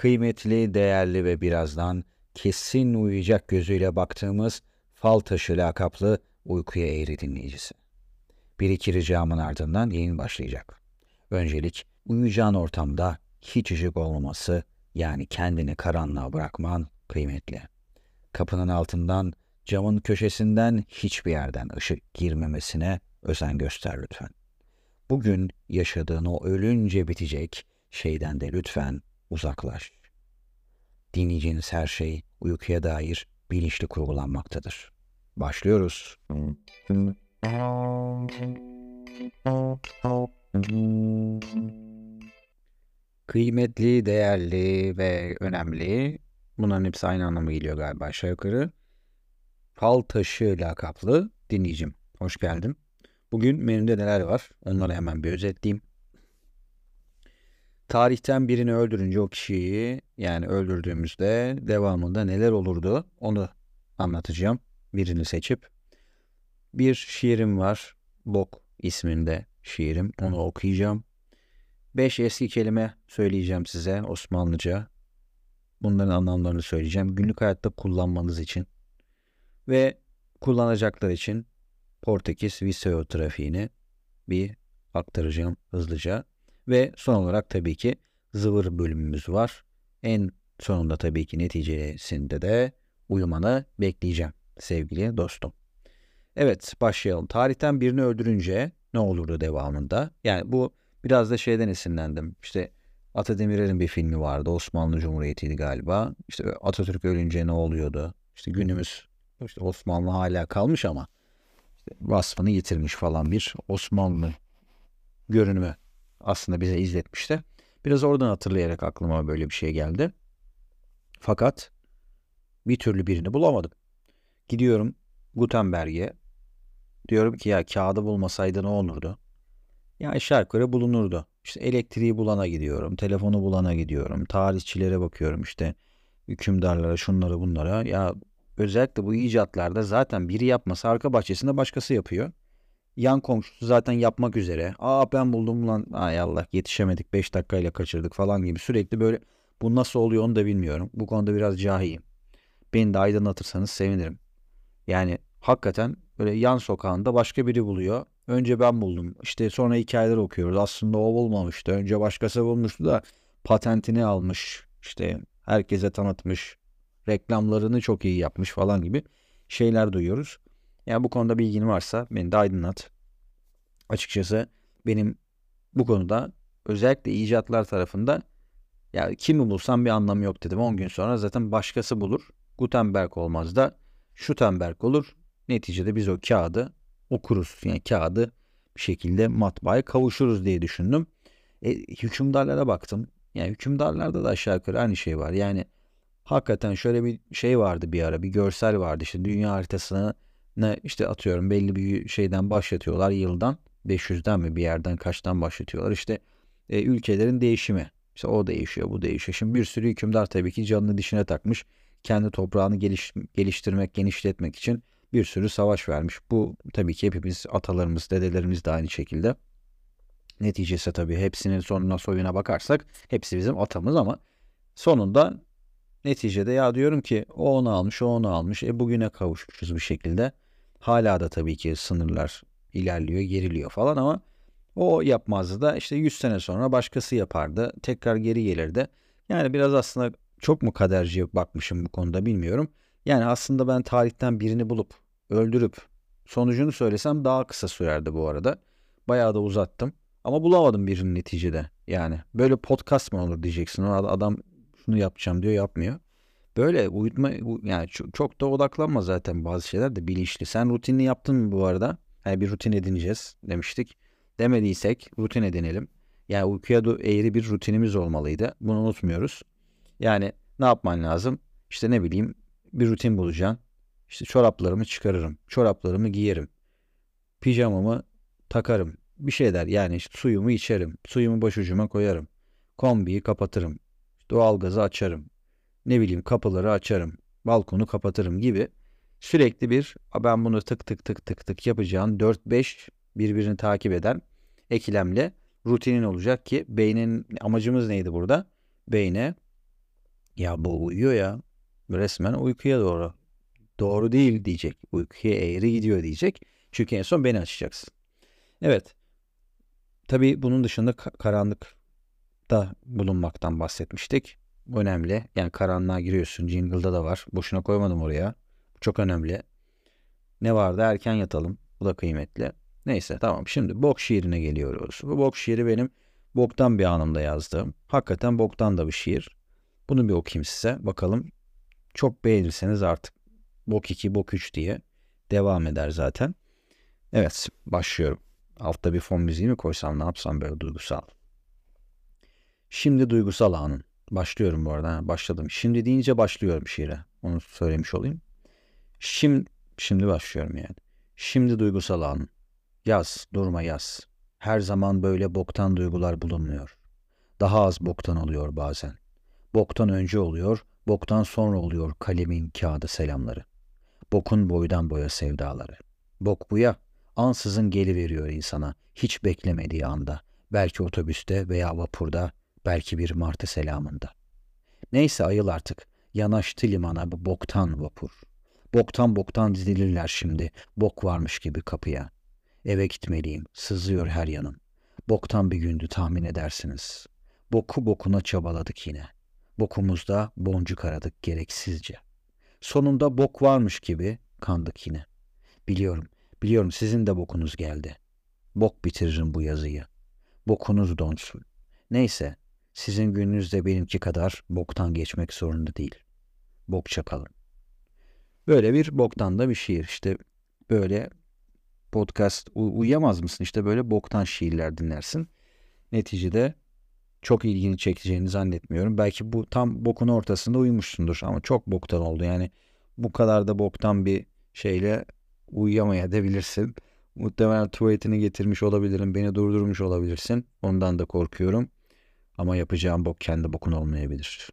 kıymetli, değerli ve birazdan kesin uyuyacak gözüyle baktığımız fal taşı lakaplı uykuya eğri dinleyicisi. Bir iki ricamın ardından yayın başlayacak. Öncelik uyuyacağın ortamda hiç ışık olmaması yani kendini karanlığa bırakman kıymetli. Kapının altından, camın köşesinden hiçbir yerden ışık girmemesine özen göster lütfen. Bugün yaşadığın o ölünce bitecek şeyden de lütfen uzaklaş. Dinleyeceğiniz her şey uykuya dair bilinçli kurgulanmaktadır. Başlıyoruz. Kıymetli, değerli ve önemli. Bunların hepsi aynı anlama geliyor galiba aşağı yukarı. Fal taşı lakaplı dinleyicim. Hoş geldin. Bugün menümde neler var? Onları hemen bir özetleyeyim. Tarihten birini öldürünce o kişiyi yani öldürdüğümüzde devamında neler olurdu onu anlatacağım. Birini seçip. Bir şiirim var. Bok isminde şiirim. Onu okuyacağım. Beş eski kelime söyleyeceğim size Osmanlıca. Bunların anlamlarını söyleyeceğim. Günlük hayatta kullanmanız için. Ve kullanacaklar için Portekiz Viseo trafiğini bir aktaracağım hızlıca. Ve son olarak tabii ki zıvır bölümümüz var. En sonunda tabii ki neticesinde de uyumanı bekleyeceğim sevgili dostum. Evet başlayalım. Tarihten birini öldürünce ne olurdu devamında? Yani bu biraz da şeyden esinlendim. İşte Atademirer'in bir filmi vardı. Osmanlı Cumhuriyeti'ydi galiba. İşte Atatürk ölünce ne oluyordu? İşte günümüz işte Osmanlı hala kalmış ama işte vasfını yitirmiş falan bir Osmanlı görünümü aslında bize izletmişti. Biraz oradan hatırlayarak aklıma böyle bir şey geldi. Fakat bir türlü birini bulamadım. Gidiyorum Gutenberg'e. Diyorum ki ya kağıdı bulmasaydı ne olurdu? Ya aşağı yukarı bulunurdu. İşte elektriği bulana gidiyorum, telefonu bulana gidiyorum, tarihçilere bakıyorum işte hükümdarlara, şunlara bunlara. Ya özellikle bu icatlarda zaten biri yapmasa arka bahçesinde başkası yapıyor. Yan komşusu zaten yapmak üzere. Aa ben buldum lan. Ay Allah yetişemedik 5 dakikayla kaçırdık falan gibi sürekli böyle bu nasıl oluyor onu da bilmiyorum. Bu konuda biraz cahiyim. Beni de aydınlatırsanız sevinirim. Yani hakikaten böyle yan sokağında başka biri buluyor. Önce ben buldum. İşte sonra hikayeler okuyoruz. Aslında o bulmamıştı. Önce başkası bulmuştu da patentini almış. İşte herkese tanıtmış. Reklamlarını çok iyi yapmış falan gibi şeyler duyuyoruz. Yani bu konuda bilgin varsa beni de aydınlat. Açıkçası benim bu konuda özellikle icatlar tarafında ya kimi bulsam bir anlamı yok dedim. 10 gün sonra zaten başkası bulur. Gutenberg olmaz da Gutenberg olur. Neticede biz o kağıdı okuruz. Yani kağıdı bir şekilde matbaaya kavuşuruz diye düşündüm. E, hükümdarlara baktım. Yani hükümdarlarda da aşağı yukarı aynı şey var. Yani hakikaten şöyle bir şey vardı bir ara bir görsel vardı. İşte dünya haritasını ne işte atıyorum belli bir şeyden başlatıyorlar yıldan 500'den mi bir yerden kaçtan başlatıyorlar. İşte e, ülkelerin değişimi. İşte o değişiyor, bu değişiyor. Şimdi bir sürü hükümdar tabii ki canını dişine takmış. Kendi toprağını geliş, geliştirmek, genişletmek için bir sürü savaş vermiş. Bu tabii ki hepimiz atalarımız, dedelerimiz de aynı şekilde. Neticesi tabii hepsinin sonuna soyuna bakarsak hepsi bizim atamız ama sonunda neticede ya diyorum ki o onu almış, o onu almış. E bugüne kavuşmuşuz bir şekilde. Hala da tabii ki sınırlar ilerliyor, geriliyor falan ama o yapmazdı da işte 100 sene sonra başkası yapardı. Tekrar geri gelirdi. Yani biraz aslında çok mu kaderciye bakmışım bu konuda bilmiyorum. Yani aslında ben tarihten birini bulup öldürüp sonucunu söylesem daha kısa sürerdi bu arada. Bayağı da uzattım. Ama bulamadım birini neticede. Yani böyle podcast mı olur diyeceksin. O adam şunu yapacağım diyor yapmıyor. Böyle uyutma yani çok, çok da odaklanma zaten bazı şeyler de bilinçli. Sen rutinini yaptın mı bu arada? Yani bir rutin edineceğiz demiştik. Demediysek rutin edinelim. Yani uykuya eğri bir rutinimiz olmalıydı. Bunu unutmuyoruz. Yani ne yapman lazım? İşte ne bileyim bir rutin bulacaksın. İşte çoraplarımı çıkarırım. Çoraplarımı giyerim. Pijamamı takarım. Bir şeyler yani işte suyumu içerim. Suyumu başucuma koyarım. Kombiyi kapatırım. Doğalgazı açarım ne bileyim kapıları açarım, balkonu kapatırım gibi sürekli bir ben bunu tık tık tık tık tık yapacağım 4-5 birbirini takip eden ekilemle rutinin olacak ki beynin amacımız neydi burada? Beyne Ya bu uyuyor ya. Resmen uykuya doğru. Doğru değil diyecek. Uykuya eğri gidiyor diyecek. Çünkü en son beni açacaksın. Evet. Tabii bunun dışında karanlıkta bulunmaktan bahsetmiştik. Önemli. Yani karanlığa giriyorsun. Jingle'da da var. Boşuna koymadım oraya. Çok önemli. Ne vardı? Erken yatalım. Bu da kıymetli. Neyse tamam. Şimdi bok şiirine geliyoruz. Bu bok şiiri benim boktan bir anımda yazdığım. Hakikaten boktan da bir şiir. Bunu bir okuyayım size. Bakalım. Çok beğenirseniz artık bok 2, bok 3 diye devam eder zaten. Evet başlıyorum. Altta bir fon müziği mi koysam ne yapsam böyle duygusal. Şimdi duygusal anın. Başlıyorum bu arada. başladım. Şimdi deyince başlıyorum şiire. Onu söylemiş olayım. Şimdi, şimdi başlıyorum yani. Şimdi duygusal anın. Yaz, durma yaz. Her zaman böyle boktan duygular bulunmuyor. Daha az boktan oluyor bazen. Boktan önce oluyor, boktan sonra oluyor kalemin kağıdı selamları. Bokun boydan boya sevdaları. Bok bu ya, ansızın geliveriyor insana, hiç beklemediği anda. Belki otobüste veya vapurda, belki bir martı selamında. Neyse ayıl artık, yanaştı limana bu boktan vapur. Boktan boktan dizilirler şimdi, bok varmış gibi kapıya. Eve gitmeliyim, sızıyor her yanım. Boktan bir gündü tahmin edersiniz. Boku bokuna çabaladık yine. Bokumuzda boncuk aradık gereksizce. Sonunda bok varmış gibi kandık yine. Biliyorum, biliyorum sizin de bokunuz geldi. Bok bitiririm bu yazıyı. Bokunuz donsun. Neyse, sizin gününüz de benimki kadar boktan geçmek zorunda değil. Bok çakalım. Böyle bir boktan da bir şiir. İşte böyle podcast uyuyamaz mısın? İşte böyle boktan şiirler dinlersin. Neticede çok ilgini çekeceğini zannetmiyorum. Belki bu tam bokun ortasında uyumuşsundur ama çok boktan oldu. Yani bu kadar da boktan bir şeyle uyuyamayabilirsin. Muhtemelen tuvaletini getirmiş olabilirim. Beni durdurmuş olabilirsin. Ondan da korkuyorum. Ama yapacağım bok kendi bokun olmayabilir.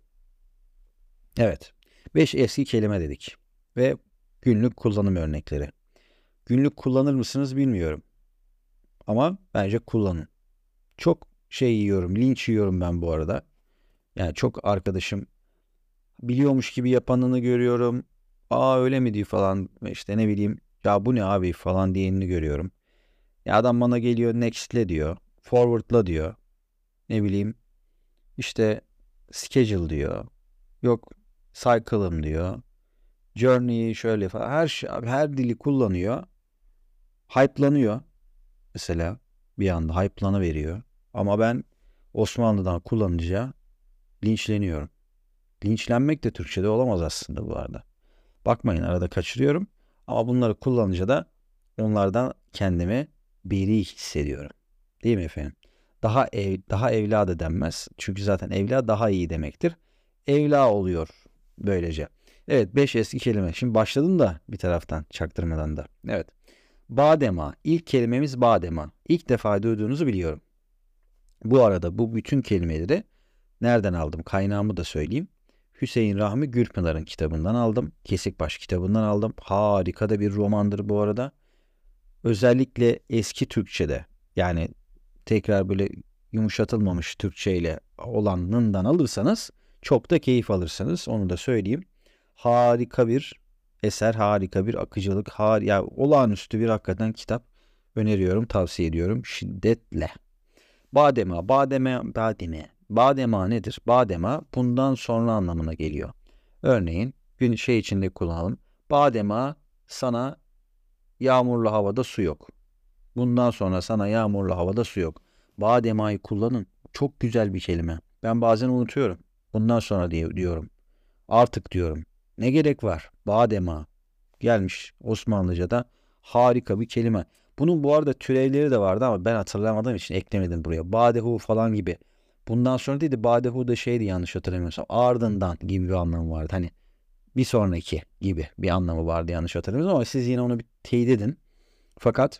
Evet. 5 eski kelime dedik. Ve günlük kullanım örnekleri. Günlük kullanır mısınız bilmiyorum. Ama bence kullanın. Çok şey yiyorum, linç yiyorum ben bu arada. Yani çok arkadaşım biliyormuş gibi yapanını görüyorum. Aa öyle mi diyor falan işte ne bileyim ya bu ne abi falan diyenini görüyorum. Ya adam bana geliyor next'le diyor. Forward'la diyor. Ne bileyim işte schedule diyor. Yok cycle'ım diyor. Journey'i şöyle falan her şey, her dili kullanıyor. Hype'lanıyor. Mesela bir anda hype'lanı veriyor. Ama ben Osmanlı'dan kullanıcıya linçleniyorum. Linçlenmek de Türkçe'de olamaz aslında bu arada. Bakmayın arada kaçırıyorum. Ama bunları kullanınca da onlardan kendimi biri hissediyorum. Değil mi efendim? Daha ev, daha evladı denmez. Çünkü zaten evla daha iyi demektir. Evla oluyor böylece. Evet 5 eski kelime. Şimdi başladım da bir taraftan çaktırmadan da. Evet. Badema. İlk kelimemiz badema. İlk defa duyduğunuzu biliyorum. Bu arada bu bütün kelimeleri nereden aldım? Kaynağımı da söyleyeyim. Hüseyin Rahmi Gürpınar'ın kitabından aldım. Kesikbaş kitabından aldım. Harika da bir romandır bu arada. Özellikle eski Türkçe'de yani tekrar böyle yumuşatılmamış Türkçe ile olanından alırsanız çok da keyif alırsınız. Onu da söyleyeyim. Harika bir eser, harika bir akıcılık, har ya olağanüstü bir hakikaten kitap öneriyorum, tavsiye ediyorum şiddetle. Badema, bademe, bademe. Badema nedir? Badema bundan sonra anlamına geliyor. Örneğin gün şey içinde kullanalım. Badema sana yağmurlu havada su yok. Bundan sonra sana yağmurlu havada su yok. Bademayı kullanın. Çok güzel bir kelime. Ben bazen unutuyorum. Bundan sonra diye diyorum. Artık diyorum. Ne gerek var? Badema. Gelmiş Osmanlıca'da harika bir kelime. Bunun bu arada türevleri de vardı ama ben hatırlamadığım için eklemedim buraya. Badehu falan gibi. Bundan sonra değil de Badehu da şeydi yanlış hatırlamıyorsam. Ardından gibi bir anlamı vardı. Hani bir sonraki gibi bir anlamı vardı yanlış hatırlamıyorsam ama siz yine onu bir teyit edin. Fakat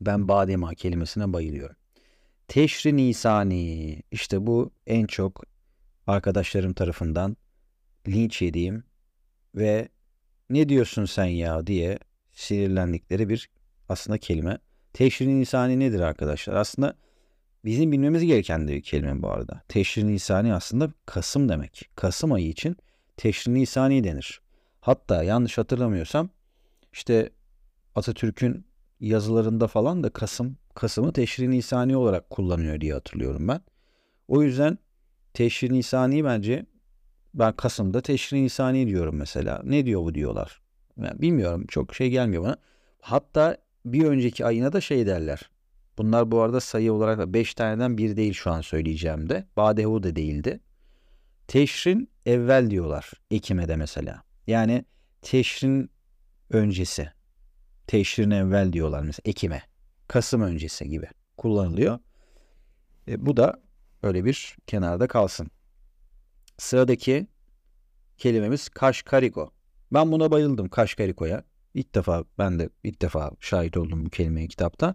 ben badema kelimesine bayılıyorum. Teşri Nisani işte bu en çok arkadaşlarım tarafından linç yediğim ve ne diyorsun sen ya diye sinirlendikleri bir aslında kelime. Teşri insani nedir arkadaşlar? Aslında Bizim bilmemiz gereken de bir kelime bu arada. Teşri Nisani aslında Kasım demek. Kasım ayı için Teşri Nisani denir. Hatta yanlış hatırlamıyorsam işte Atatürk'ün yazılarında falan da Kasım Kasım'ı Teşri Nisani olarak kullanıyor diye hatırlıyorum ben. O yüzden Teşri Nisani bence ben Kasım'da Teşri Nisani diyorum mesela. Ne diyor bu diyorlar. Yani bilmiyorum çok şey gelmiyor bana. Hatta bir önceki ayına da şey derler. Bunlar bu arada sayı olarak da 5 taneden bir değil şu an söyleyeceğim de. Badehu da değildi. Teşrin evvel diyorlar Ekim'e de mesela. Yani teşrin öncesi. Teşrin evvel diyorlar mesela Ekim'e. Kasım öncesi gibi kullanılıyor. E, bu da öyle bir kenarda kalsın. Sıradaki kelimemiz Kaşkariko. Ben buna bayıldım Kaşkariko'ya. İlk defa ben de ilk defa şahit oldum bu kelimeye kitapta.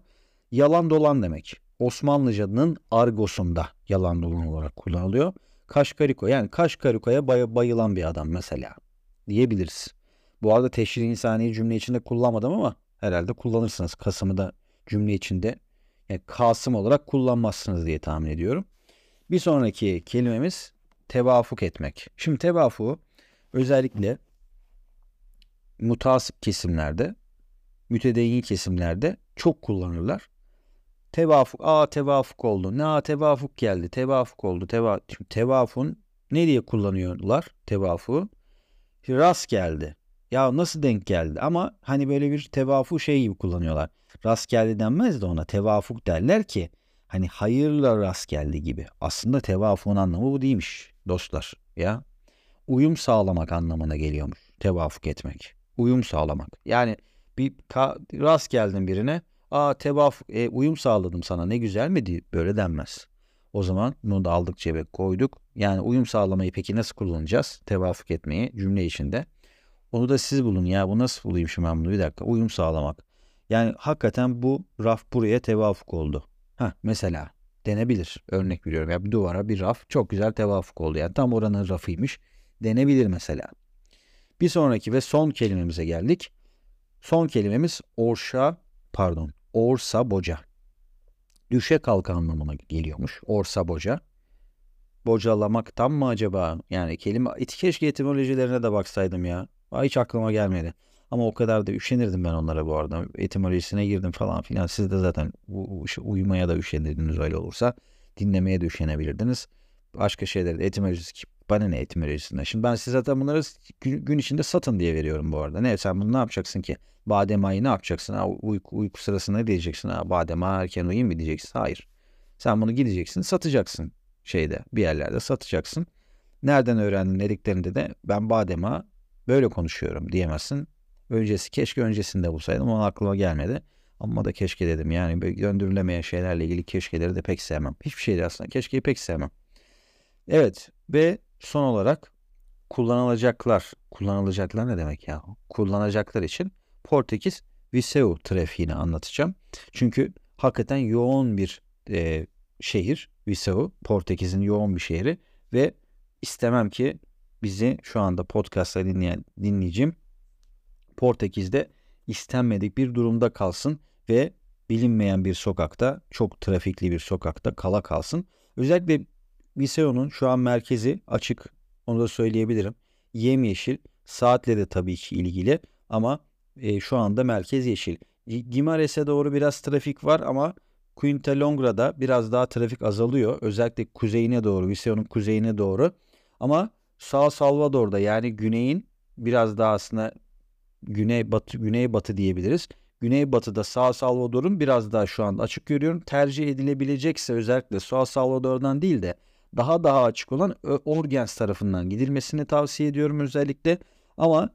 Yalan dolan demek. Osmanlıca'nın argosunda yalan dolan olarak kullanılıyor. Kaşkariko yani Kaşkariko'ya bay bayılan bir adam mesela diyebiliriz. Bu arada teşhir insani cümle içinde kullanmadım ama herhalde kullanırsınız. Kasım'ı da cümle içinde yani Kasım olarak kullanmazsınız diye tahmin ediyorum. Bir sonraki kelimemiz tevafuk etmek. Şimdi tevafuğu özellikle mutasip kesimlerde, mütedeyyin kesimlerde çok kullanırlar. Tevafuk, aa tevafuk oldu. Ne aa tevafuk geldi, tevafuk oldu. Teva, tevafun ne diye kullanıyorlar tevafuğu? Rast geldi. Ya nasıl denk geldi? Ama hani böyle bir tevafu şey gibi kullanıyorlar. Rast geldi denmez de ona tevafuk derler ki hani hayırla rast geldi gibi. Aslında tevafun anlamı bu değilmiş dostlar ya. Uyum sağlamak anlamına geliyormuş tevafuk etmek. Uyum sağlamak. Yani bir rast geldin birine aa tevafuk e, uyum sağladım sana ne güzel mi diye böyle denmez. O zaman bunu da aldık cebe koyduk. Yani uyum sağlamayı peki nasıl kullanacağız? Tevafuk etmeyi cümle içinde. Onu da siz bulun ya bu nasıl bulayım şimdi ben bunu bir dakika uyum sağlamak. Yani hakikaten bu raf buraya tevafuk oldu. Ha mesela denebilir. Örnek veriyorum ya bir duvara bir raf çok güzel tevafuk oldu. Yani tam oranın rafıymış denebilir mesela. Bir sonraki ve son kelimemize geldik. Son kelimemiz orşa pardon orsa boca. Düşe kalka anlamına geliyormuş. Orsa boca. Bocalamaktan mı acaba? Yani kelime keşke etimolojilerine de baksaydım ya. Hiç aklıma gelmedi. Ama o kadar da üşenirdim ben onlara bu arada. Etimolojisine girdim falan filan. Siz de zaten uyumaya da üşenirdiniz öyle olursa. Dinlemeye de üşenebilirdiniz. Başka şeyleri de etimolojisi bana ne etimolojisinden. Şimdi ben size zaten bunları gün, gün içinde satın diye veriyorum bu arada. Ne sen bunu ne yapacaksın ki? Badem ayı ne yapacaksın? Ha, uyku, uyku sırasında ne diyeceksin? Ha, badem ayı erken uyuyayım mı diyeceksin? Hayır. Sen bunu gideceksin satacaksın şeyde bir yerlerde satacaksın. Nereden öğrendin dediklerinde de ben badema böyle konuşuyorum diyemezsin. Öncesi keşke öncesinde bulsaydım ama aklıma gelmedi. Ama da keşke dedim yani döndürülemeyen şeylerle ilgili keşkeleri de pek sevmem. Hiçbir şeydi aslında keşkeyi pek sevmem. Evet ve son olarak kullanılacaklar. Kullanılacaklar ne demek ya? Kullanacaklar için Portekiz Viseu trafiğini anlatacağım. Çünkü hakikaten yoğun bir e, şehir Viseu. Portekiz'in yoğun bir şehri ve istemem ki bizi şu anda podcast'ta dinleyen dinleyicim Portekiz'de istenmedik bir durumda kalsın ve bilinmeyen bir sokakta, çok trafikli bir sokakta kala kalsın. Özellikle Viseo'nun şu an merkezi açık, onu da söyleyebilirim. Yemyeşil, saatle de tabii ki ilgili ama e, şu anda merkez yeşil. Gimares'e doğru biraz trafik var ama Quinta Longra'da biraz daha trafik azalıyor. Özellikle kuzeyine doğru, Viseo'nun kuzeyine doğru. Ama Sağ Salvador'da yani güneyin biraz daha aslında güney batı güney batı diyebiliriz. Güney batıda Sağ Salvador'un biraz daha şu anda açık görüyorum. Tercih edilebilecekse özellikle Sağ Salvador'dan değil de daha daha açık olan Orgens tarafından gidilmesini tavsiye ediyorum özellikle. Ama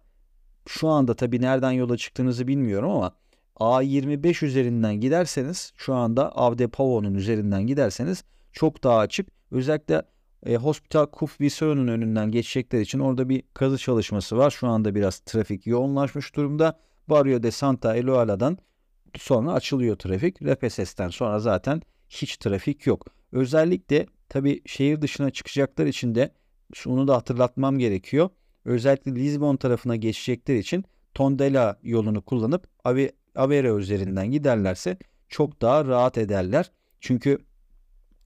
şu anda tabii nereden yola çıktığınızı bilmiyorum ama A25 üzerinden giderseniz şu anda Avde Pavo'nun üzerinden giderseniz çok daha açık. Özellikle e, Hospital Kuf Viso'nun önünden geçecekler için orada bir kazı çalışması var. Şu anda biraz trafik yoğunlaşmış durumda. Barrio de Santa Eloala'dan sonra açılıyor trafik. Repeses'ten sonra zaten hiç trafik yok. Özellikle tabi şehir dışına çıkacaklar için de şunu da hatırlatmam gerekiyor. Özellikle Lisbon tarafına geçecekler için Tondela yolunu kullanıp Ave, Aveiro üzerinden giderlerse çok daha rahat ederler. Çünkü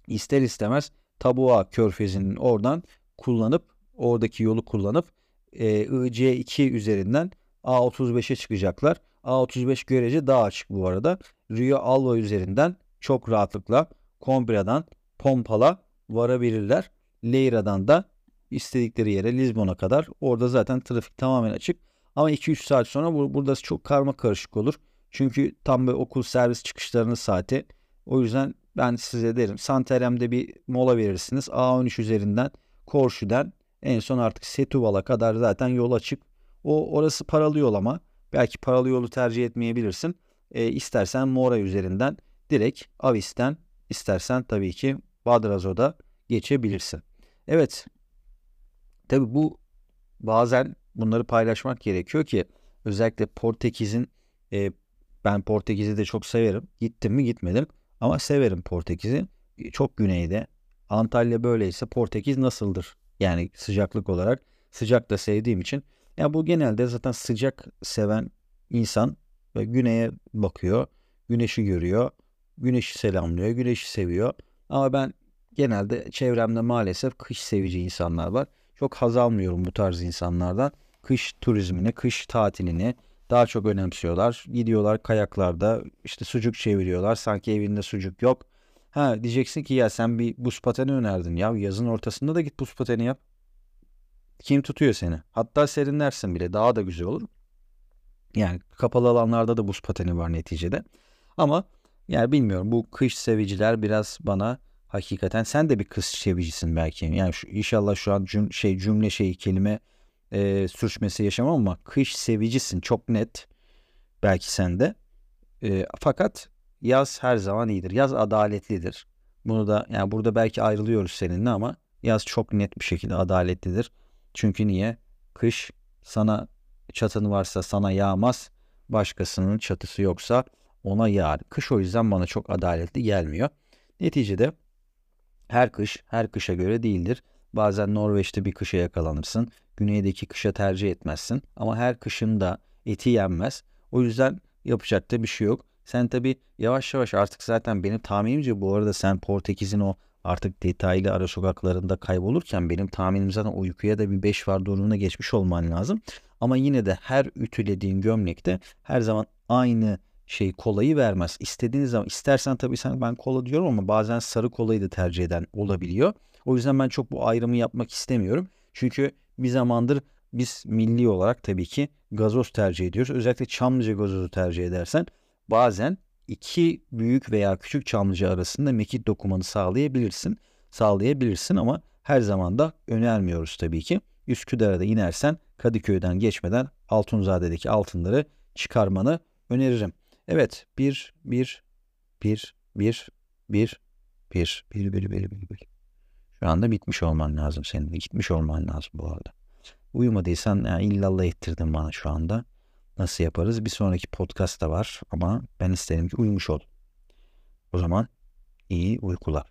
ister istemez Tabua körfezinin oradan kullanıp oradaki yolu kullanıp e, IC2 üzerinden A35'e çıkacaklar. A35 görece daha açık bu arada. Rio Alva üzerinden çok rahatlıkla Combra'dan Pompala varabilirler. Leira'dan da istedikleri yere Lisbon'a kadar. Orada zaten trafik tamamen açık. Ama 2-3 saat sonra bur- burada çok karma karışık olur. Çünkü tam bir okul servis çıkışlarının saati. O yüzden ben size derim Santarem'de bir mola verirsiniz. A13 üzerinden Korşu'dan en son artık Setúbal'a kadar zaten yol açık. O orası paralı yol ama belki paralı yolu tercih etmeyebilirsin. E, istersen Mora üzerinden direkt Avis'ten istersen tabii ki Badrazo'da geçebilirsin. Evet. Tabii bu bazen bunları paylaşmak gerekiyor ki özellikle Portekiz'in e, ben Portekiz'i de çok severim. Gittim mi gitmedim ama severim Portekiz'i. Çok güneyde. Antalya böyleyse Portekiz nasıldır? Yani sıcaklık olarak sıcak da sevdiğim için. Ya bu genelde zaten sıcak seven insan güneye bakıyor. Güneşi görüyor. Güneşi selamlıyor. Güneşi seviyor. Ama ben genelde çevremde maalesef kış sevici insanlar var. Çok haz almıyorum bu tarz insanlardan. Kış turizmini, kış tatilini daha çok önemsiyorlar. Gidiyorlar kayaklarda işte sucuk çeviriyorlar. Sanki evinde sucuk yok. Ha diyeceksin ki ya sen bir buz pateni önerdin. Ya yazın ortasında da git buz pateni yap. Kim tutuyor seni? Hatta serinlersin bile daha da güzel olur. Yani kapalı alanlarda da buz pateni var neticede. Ama yani bilmiyorum bu kış seviciler biraz bana hakikaten sen de bir kış sevicisin belki. Yani şu, inşallah şu an cüm, şey cümle şey kelime e, sürçmesi yaşamam ama kış sevicisin çok net. Belki sen de. E, fakat yaz her zaman iyidir. Yaz adaletlidir. Bunu da yani burada belki ayrılıyoruz seninle ama yaz çok net bir şekilde adaletlidir. Çünkü niye? Kış sana çatın varsa sana yağmaz. Başkasının çatısı yoksa ona yağar. Kış o yüzden bana çok adaletli gelmiyor. Neticede her kış her kışa göre değildir. Bazen Norveç'te bir kışa yakalanırsın. Güneydeki kışa tercih etmezsin. Ama her kışın da eti yenmez. O yüzden yapacak da bir şey yok. Sen tabi yavaş yavaş artık zaten benim tahminimce bu arada sen Portekiz'in o artık detaylı ara sokaklarında kaybolurken benim tahminim zaten uykuya da bir 5 var durumuna geçmiş olman lazım. Ama yine de her ütülediğin gömlekte her zaman aynı şey kolayı vermez. İstediğiniz zaman istersen tabii sen ben kola diyorum ama bazen sarı kolayı da tercih eden olabiliyor. O yüzden ben çok bu ayrımı yapmak istemiyorum. Çünkü bir zamandır biz milli olarak tabii ki gazoz tercih ediyoruz. Özellikle Çamlıca gazozu tercih edersen bazen iki büyük veya küçük Çamlıca arasında mekik dokumanı sağlayabilirsin. Sağlayabilirsin ama her zaman da önermiyoruz tabii ki. Üsküdar'a da inersen Kadıköy'den geçmeden Altunzade'deki altınları çıkarmanı öneririm. Evet bir bir bir bir bir bir bir bir bir bir bir şu anda bitmiş olman lazım senin de gitmiş olman lazım bu arada. Uyumadıysan yani illallah ettirdin bana şu anda. Nasıl yaparız? Bir sonraki podcast da var ama ben isterim ki uyumuş ol. O zaman iyi uykular.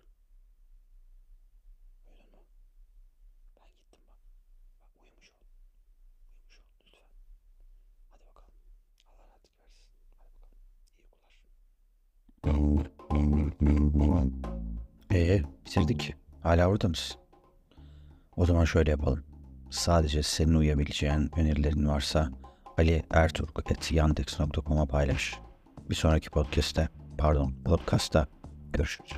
Ee, bitirdik. Hala orada mısın? O zaman şöyle yapalım. Sadece senin uyabileceğin önerilerin varsa Ali Erturk.yandex.com'a paylaş. Bir sonraki podcast'te, pardon podcast'ta görüşürüz.